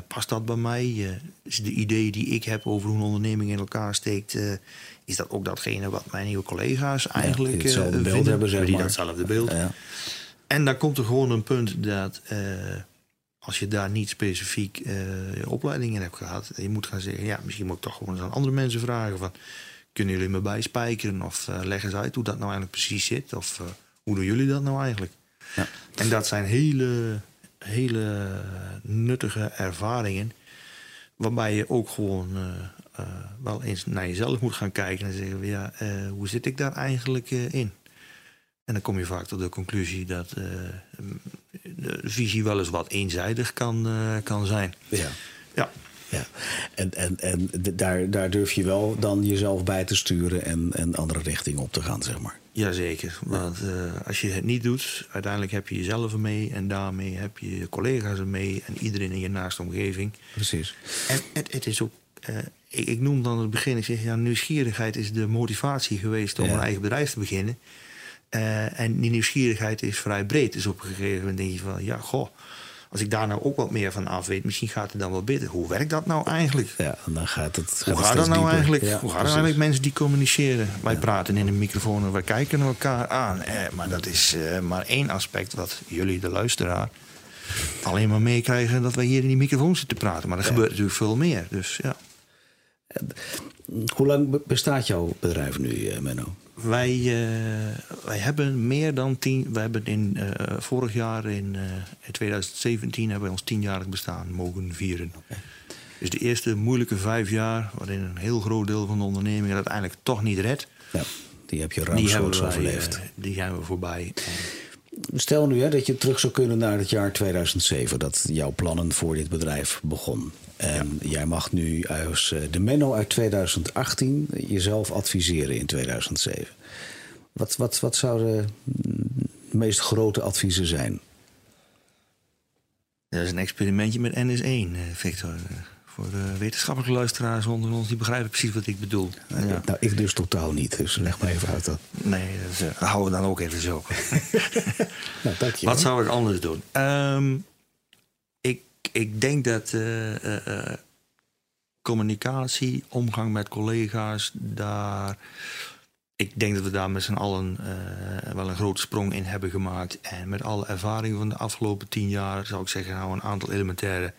Past dat bij mij? Is de idee die ik heb over hoe een onderneming in elkaar steekt... is dat ook datgene wat mijn nieuwe collega's eigenlijk die hetzelfde eh, beeld vinden? hebben, zeg die maar. datzelfde beeld. Ja. En dan komt er gewoon een punt dat eh, als je daar niet specifiek eh, opleidingen in hebt gehad, je moet gaan zeggen, ja, misschien moet ik toch gewoon eens aan andere mensen vragen van, kunnen jullie me bijspijkeren of eh, leg eens uit hoe dat nou eigenlijk precies zit of hoe doen jullie dat nou eigenlijk? Ja. En dat zijn hele, hele nuttige ervaringen, waarbij je ook gewoon eh, wel eens naar jezelf moet gaan kijken en zeggen, van, ja, eh, hoe zit ik daar eigenlijk eh, in? En dan kom je vaak tot de conclusie dat de visie wel eens wat eenzijdig kan, kan zijn. Ja. Ja, Ja. En, en, en daar, daar durf je wel dan jezelf bij te sturen en, en andere richtingen op te gaan, zeg maar. jazeker. Want als je het niet doet, uiteindelijk heb je jezelf ermee en daarmee heb je je collega's ermee en iedereen in je naaste omgeving. Precies. En het, het is ook, eh, ik, ik noem dan het begin, ik zeg ja, nieuwsgierigheid is de motivatie geweest om Ja. een eigen bedrijf te beginnen. Eh, en die nieuwsgierigheid is vrij breed. Dus op een gegeven moment denk je van, ja, goh, als ik daar nou ook wat meer van af weet, misschien gaat het dan wel beter. Hoe werkt dat nou eigenlijk? Ja, dan gaat het. Gaat Hoe gaat dat nou dieper. eigenlijk? Ja, Hoe het precies. eigenlijk mensen die communiceren? Wij praten in een microfoon en wij kijken elkaar aan. Eh, maar dat is eh, maar één aspect wat jullie, de luisteraar, alleen maar meekrijgen dat wij hier in die microfoon zitten praten. Maar er gebeurt natuurlijk veel meer. Dus ja. Hoe lang be- bestaat jouw bedrijf nu, eh, Menno? Wij, eh, wij hebben meer dan tien. We hebben in eh, vorig jaar in, eh, in 2017 hebben we ons tienjarig bestaan mogen vieren. Dus de eerste moeilijke vijf jaar, waarin een heel groot deel van de onderneming het uiteindelijk toch niet redt. Ja, die heb je ruimschoots wij, overleefd. die zijn we voorbij. Stel nu hè, dat je terug zou kunnen naar het jaar 2007, dat jouw plannen voor dit bedrijf begon. En jij mag nu als eh, de Menno uit 2018 jezelf adviseren in 2007. Wat, wat, wat zouden de meest grote adviezen zijn? Dat is een experimentje met NS1, eh, Victor. Eh, Voor de wetenschappelijke luisteraars onder ons, die begrijpen precies wat ik bedoel. Ja. Nou, ik dus totaal niet, dus leg maar even uit dat. Nee, dat, is, dat houden we dan ook even zo. <laughs> Nou. Wat zou ik anders doen? Ehm, ik, denk dat eh, eh, eh, communicatie, omgang met collega's, daar. Ik denk dat we daar met z'n allen wel een grote sprong in hebben gemaakt. En met alle ervaringen van de afgelopen tien jaar zou ik zeggen, nou een aantal elementaire.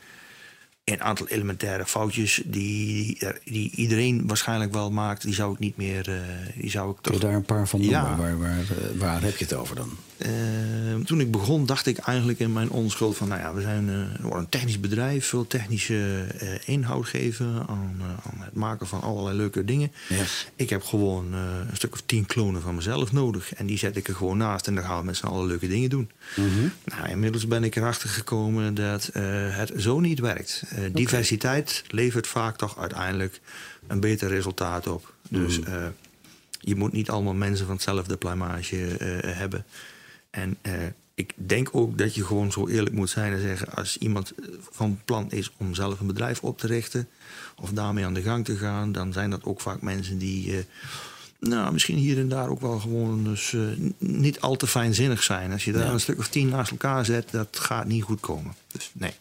Een aantal elementaire foutjes die, die iedereen waarschijnlijk wel maakt, die zou ik niet meer. die zou ik Kun je toch daar een paar van noemen? Ja. Waar, waar, waar heb je het over dan? Eh, toen ik begon, dacht ik eigenlijk in mijn onschuld van, nou ja, we zijn eh, we worden een technisch bedrijf, veel technische eh, inhoud geven aan, eh, aan het maken van allerlei leuke dingen. Ik heb gewoon een stuk of tien klonen van mezelf nodig en die zet ik er gewoon naast en dan gaan we met z'n allen leuke dingen doen. Nou, inmiddels ben ik erachter gekomen dat het zo niet werkt. Diversiteit levert vaak toch uiteindelijk een beter resultaat op. Dus eh, je moet niet allemaal mensen van hetzelfde pluimage eh, hebben. En eh, ik denk ook dat je gewoon zo eerlijk moet zijn en zeggen... als iemand eh, van plan is om zelf een bedrijf op te richten... of daarmee aan de gang te gaan... dan zijn dat ook vaak mensen die... eh, nou, misschien hier en daar ook wel gewoon dus, niet al te fijnzinnig zijn. Als je daar een stuk of tien naast elkaar zet, dat gaat niet goed komen. Dus nee,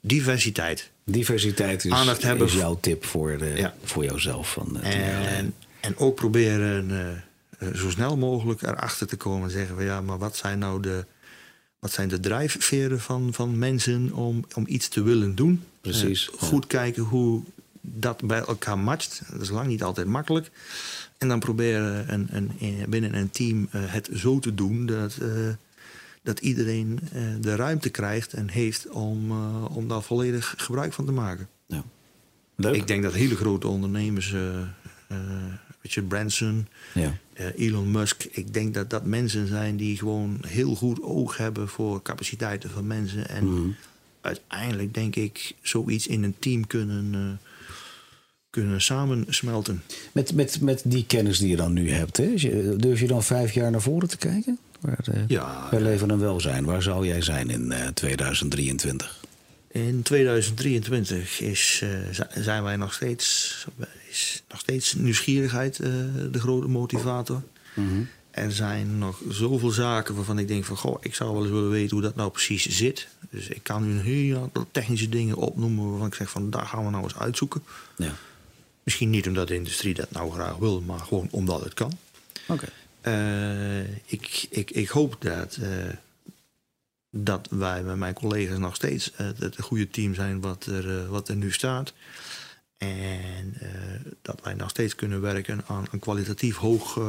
diversiteit. Diversiteit is, Aandacht hebben is voor- jouw tip voor, de, Ja. voor jouzelf van. En, en ook proberen zo snel mogelijk erachter te komen en zeggen van ja, maar wat zijn nou de, wat zijn de drijfveren van, van mensen om, om iets te willen doen? Precies. goed kijken hoe dat bij elkaar matcht. Dat is lang niet altijd makkelijk. En dan proberen een, een, binnen een team het zo te doen dat dat iedereen de ruimte krijgt en heeft om, om daar volledig gebruik van te maken. Ja. Leuk. Ik denk dat hele grote ondernemers, Richard Branson, ja. Elon Musk, ik denk dat dat mensen zijn die gewoon heel goed oog hebben voor capaciteiten van mensen. En mm. uiteindelijk denk ik zoiets in een team kunnen kunnen samensmelten. Met, met, met die kennis die je dan nu hebt, hè? durf je dan vijf jaar naar voren te kijken? Waar, uh, ja, waar leven en welzijn? Waar zou jij zijn in uh, 2023? In 2023 is, uh, zijn wij nog steeds, is nog steeds nieuwsgierigheid uh, de grote motivator. Mm -hmm. Er zijn nog zoveel zaken waarvan ik denk van... goh, ik zou wel eens willen weten hoe dat nou precies zit. Dus ik kan nu een heel aantal technische dingen opnoemen... waarvan ik zeg van, daar gaan we nou eens uitzoeken. Ja. Misschien niet omdat de industrie dat nou graag wil... maar gewoon omdat het kan. Oké. Uh, ik, ik, ik hoop dat, uh, dat wij met mijn collega's nog steeds uh, het goede team zijn wat er, wat er nu staat. En dat wij nog steeds kunnen werken aan een kwalitatief hoog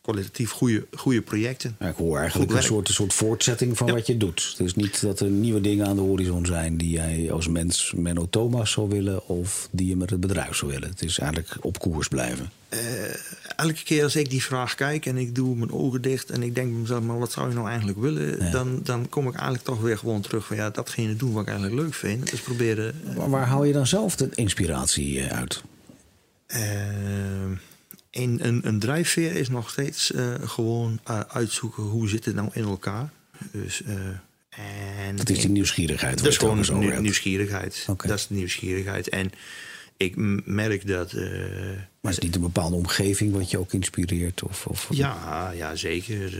kwalitatief goede, goede projecten. Ja, ik hoor eigenlijk een soort, een soort voortzetting van wat je doet. Het is niet dat er nieuwe dingen aan de horizon zijn die jij als mens Menno Thomas zou willen of die je met het bedrijf zou willen. Het is eigenlijk op koers blijven. Uh, elke keer als ik die vraag kijk en ik doe mijn ogen dicht en ik denk bij mezelf, maar wat zou je nou eigenlijk willen? Dan, dan kom ik eigenlijk toch weer gewoon terug van ja, datgene doen wat ik eigenlijk leuk vind. Dus proberen. Uh, waar, haal je dan zelf de inspiratie eh, uit? Een, een, een drijfveer is nog steeds uh, gewoon uh, uitzoeken hoe zit het nou in elkaar. Dus, uh, en, dat is die nieuwsgierigheid. Dat is gewoon nieuw, nieuwsgierigheid. Okay. Dat is de nieuwsgierigheid. En ik merk dat. maar is het niet een bepaalde omgeving wat je ook inspireert? Of, of... Ja, ja, zeker.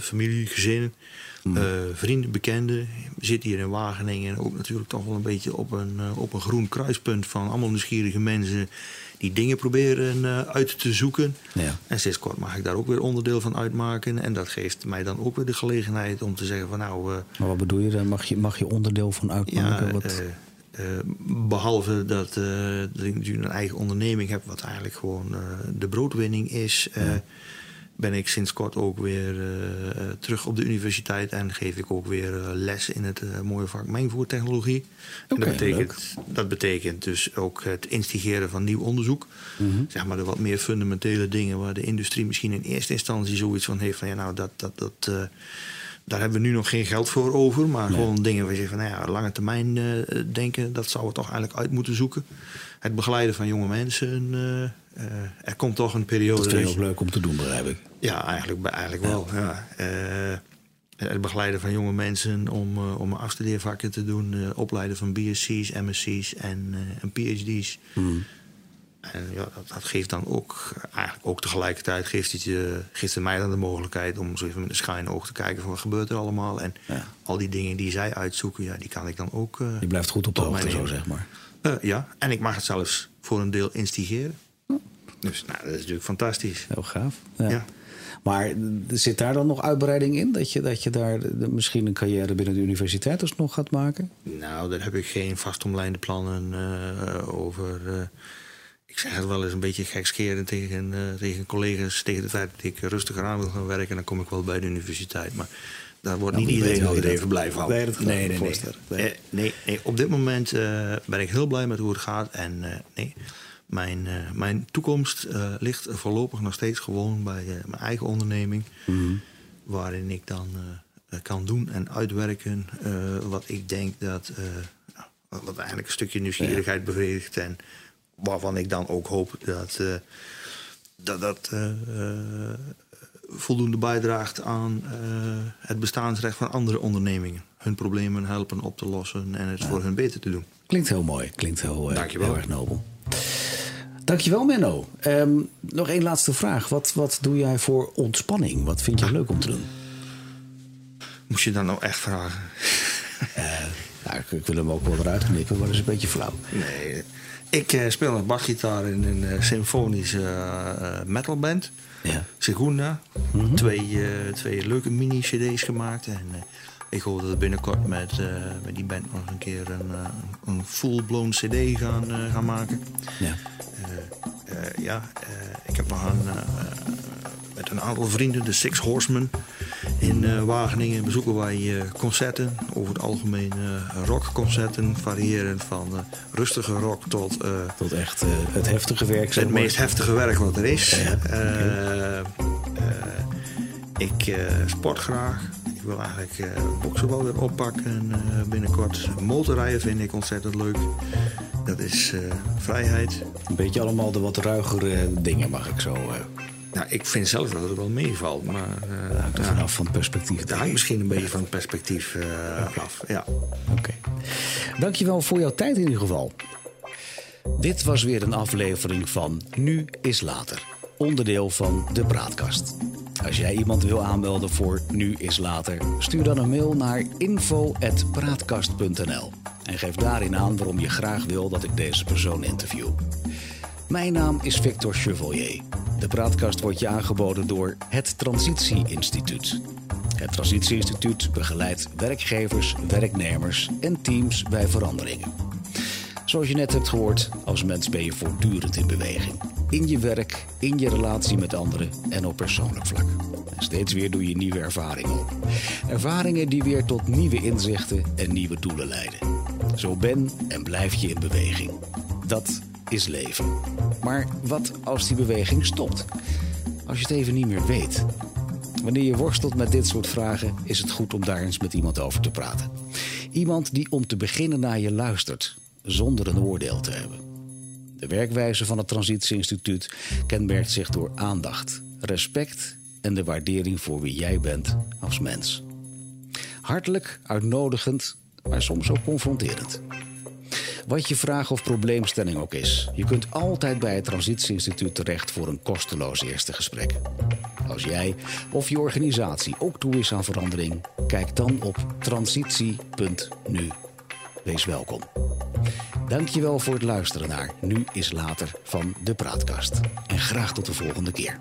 familie, gezin, mm. vrienden, bekenden. Zitten hier in Wageningen ook natuurlijk toch wel een beetje op een, op een groen kruispunt van allemaal nieuwsgierige mensen die dingen proberen uh, uit te zoeken. Ja. En sinds kort mag ik daar ook weer onderdeel van uitmaken. En dat geeft mij dan ook weer de gelegenheid om te zeggen van nou... Uh, maar wat bedoel je dan? Mag je, mag je onderdeel van uitmaken? Ja, wat... Uh, behalve dat, dat, ik natuurlijk een eigen onderneming heb, wat eigenlijk gewoon de broodwinning is. Ja ben ik sinds kort ook weer uh, terug op de universiteit en geef ik ook weer uh, les in het mooie vak mengvoertechnologie. Okay, dat, betekent, dat betekent dus ook het instigeren van nieuw onderzoek. Mm -hmm. Zeg maar de wat meer fundamentele dingen waar de industrie misschien in eerste instantie zoiets van heeft van ja, nou, dat, dat, dat, daar hebben we nu nog geen geld voor over. Maar nee. gewoon dingen waar je van nou ja, lange termijn denken, dat zouden we toch eigenlijk uit moeten zoeken. Het begeleiden van jonge mensen uh, er komt toch een periode. Dat vind je ook leuk om te doen, begrijp ik. Ja, eigenlijk, eigenlijk wel. Ja. Uh, het begeleiden van jonge mensen om, uh, om afstudeervakken te doen, opleiden van BSc's, MSc's en, en PhD's. Mm. En ja, dat, dat, geeft dan ook, eigenlijk ook tegelijkertijd geeft het, je, geeft het mij dan de mogelijkheid om zo even met een schuin oog te kijken van wat gebeurt er allemaal. En ja. al die dingen die zij uitzoeken, ja, die kan ik dan ook. je blijft goed op de hoogte, zo zeg maar. ja, en ik mag het zelfs voor een deel instigeren. Dus nou, dat is natuurlijk fantastisch. Heel gaaf. Ja. Maar zit daar dan nog uitbreiding in? Dat je, dat je daar misschien een carrière binnen de universiteit alsnog gaat maken? Nou, daar heb ik geen vastomlijnde plannen uh, over. Uh, ik zeg het wel eens een beetje gekscherend tegen, uh, tegen collega's. Tegen de tijd dat ik rustiger aan wil gaan werken, dan kom ik wel bij de universiteit. Maar daar wordt nou, niet iedereen altijd even blij van. Nee, nee, nee, nee. nee, nee. Op dit moment ben ik heel blij met hoe het gaat. En nee, mijn, uh, mijn toekomst uh, ligt voorlopig nog steeds gewoon bij uh, mijn eigen onderneming. Mm. Waarin ik dan kan doen en uitwerken wat ik denk dat. wat eigenlijk een stukje nieuwsgierigheid ja. bevredigt. En waarvan ik dan ook hoop dat dat, dat voldoende bijdraagt aan het bestaansrecht van andere ondernemingen. Hun problemen helpen op te lossen en het ja. voor hun beter te doen. Klinkt heel mooi. Klinkt heel, heel erg nobel. Dankjewel Menno. Um, nog één laatste vraag. Wat, wat doe jij voor ontspanning? Wat vind je leuk om te doen? Moest je dan nou echt vragen? Uh, Nou, ik, ik wil hem ook wel eruit knippen, maar dat is een beetje flauw. Nee, ik eh, speel een basgitaar in een eh, symfonische metalband. Ja. Segunda. twee, eh, twee leuke mini-cd's gemaakt. En ik hoop dat we binnenkort met, met die band nog een keer een, een full-blown cd gaan, gaan maken. Ja. Eh, eh, ja, eh, ik heb nog een, met een aantal vrienden, de Six Horsemen, in Wageningen bezoeken wij concerten. Over het algemeen rockconcerten, variërend van rustige rock tot Tot echt het heftige werk. het meest heftige werk wat er is. Ik sport graag. Ik wil eigenlijk eh boksen wel weer oppakken eh, binnenkort. Motorrijden vind ik ontzettend leuk. Dat is eh, vrijheid. Een beetje allemaal de wat ruigere dingen, mag ik zo. eh Nou, ik vind zelf dat het wel meevalt, maar eh, hangt er ja, vanaf van het perspectief. het hangt misschien een beetje van het perspectief eh, af. Ja. Oké. Dankjewel voor jouw tijd in ieder geval. Dit was weer een aflevering van Nu is Later. Onderdeel van de Praatkast. Als jij iemand wil aanmelden voor Nu is Later, stuur dan een mail naar info.praatkast.nl. En geef daarin aan waarom je graag wil dat ik deze persoon interview. Mijn naam is Victor Chevalier. De praatkast wordt je aangeboden door het Transitie Instituut. Het Transitie Instituut begeleidt werkgevers, werknemers en teams bij veranderingen. Zoals je net hebt gehoord, als mens ben je voortdurend in beweging. In je werk, in je relatie met anderen en op persoonlijk vlak. En steeds weer doe je nieuwe ervaringen op. Ervaringen die weer tot nieuwe inzichten en nieuwe doelen leiden. Zo ben en blijf je in beweging. Dat is leven. Maar wat als die beweging stopt? Als je het even niet meer weet. Wanneer je worstelt met dit soort vragen, is het goed om daar eens met iemand over te praten. Iemand die om te beginnen naar je luistert, zonder een oordeel te hebben. De werkwijze van het Transitie Instituut kenmerkt zich door aandacht, respect en de waardering voor wie jij bent als mens. Hartelijk, uitnodigend, maar soms ook confronterend. Wat je vraag of probleemstelling ook is, je kunt altijd bij het Transitie Instituut terecht voor een kosteloos eerste gesprek. Als jij of je organisatie ook toe is aan verandering, kijk dan op transitie.nu. Wees welkom. Dankjewel voor het luisteren naar Nu is Later van de Praatkast. En graag tot de volgende keer.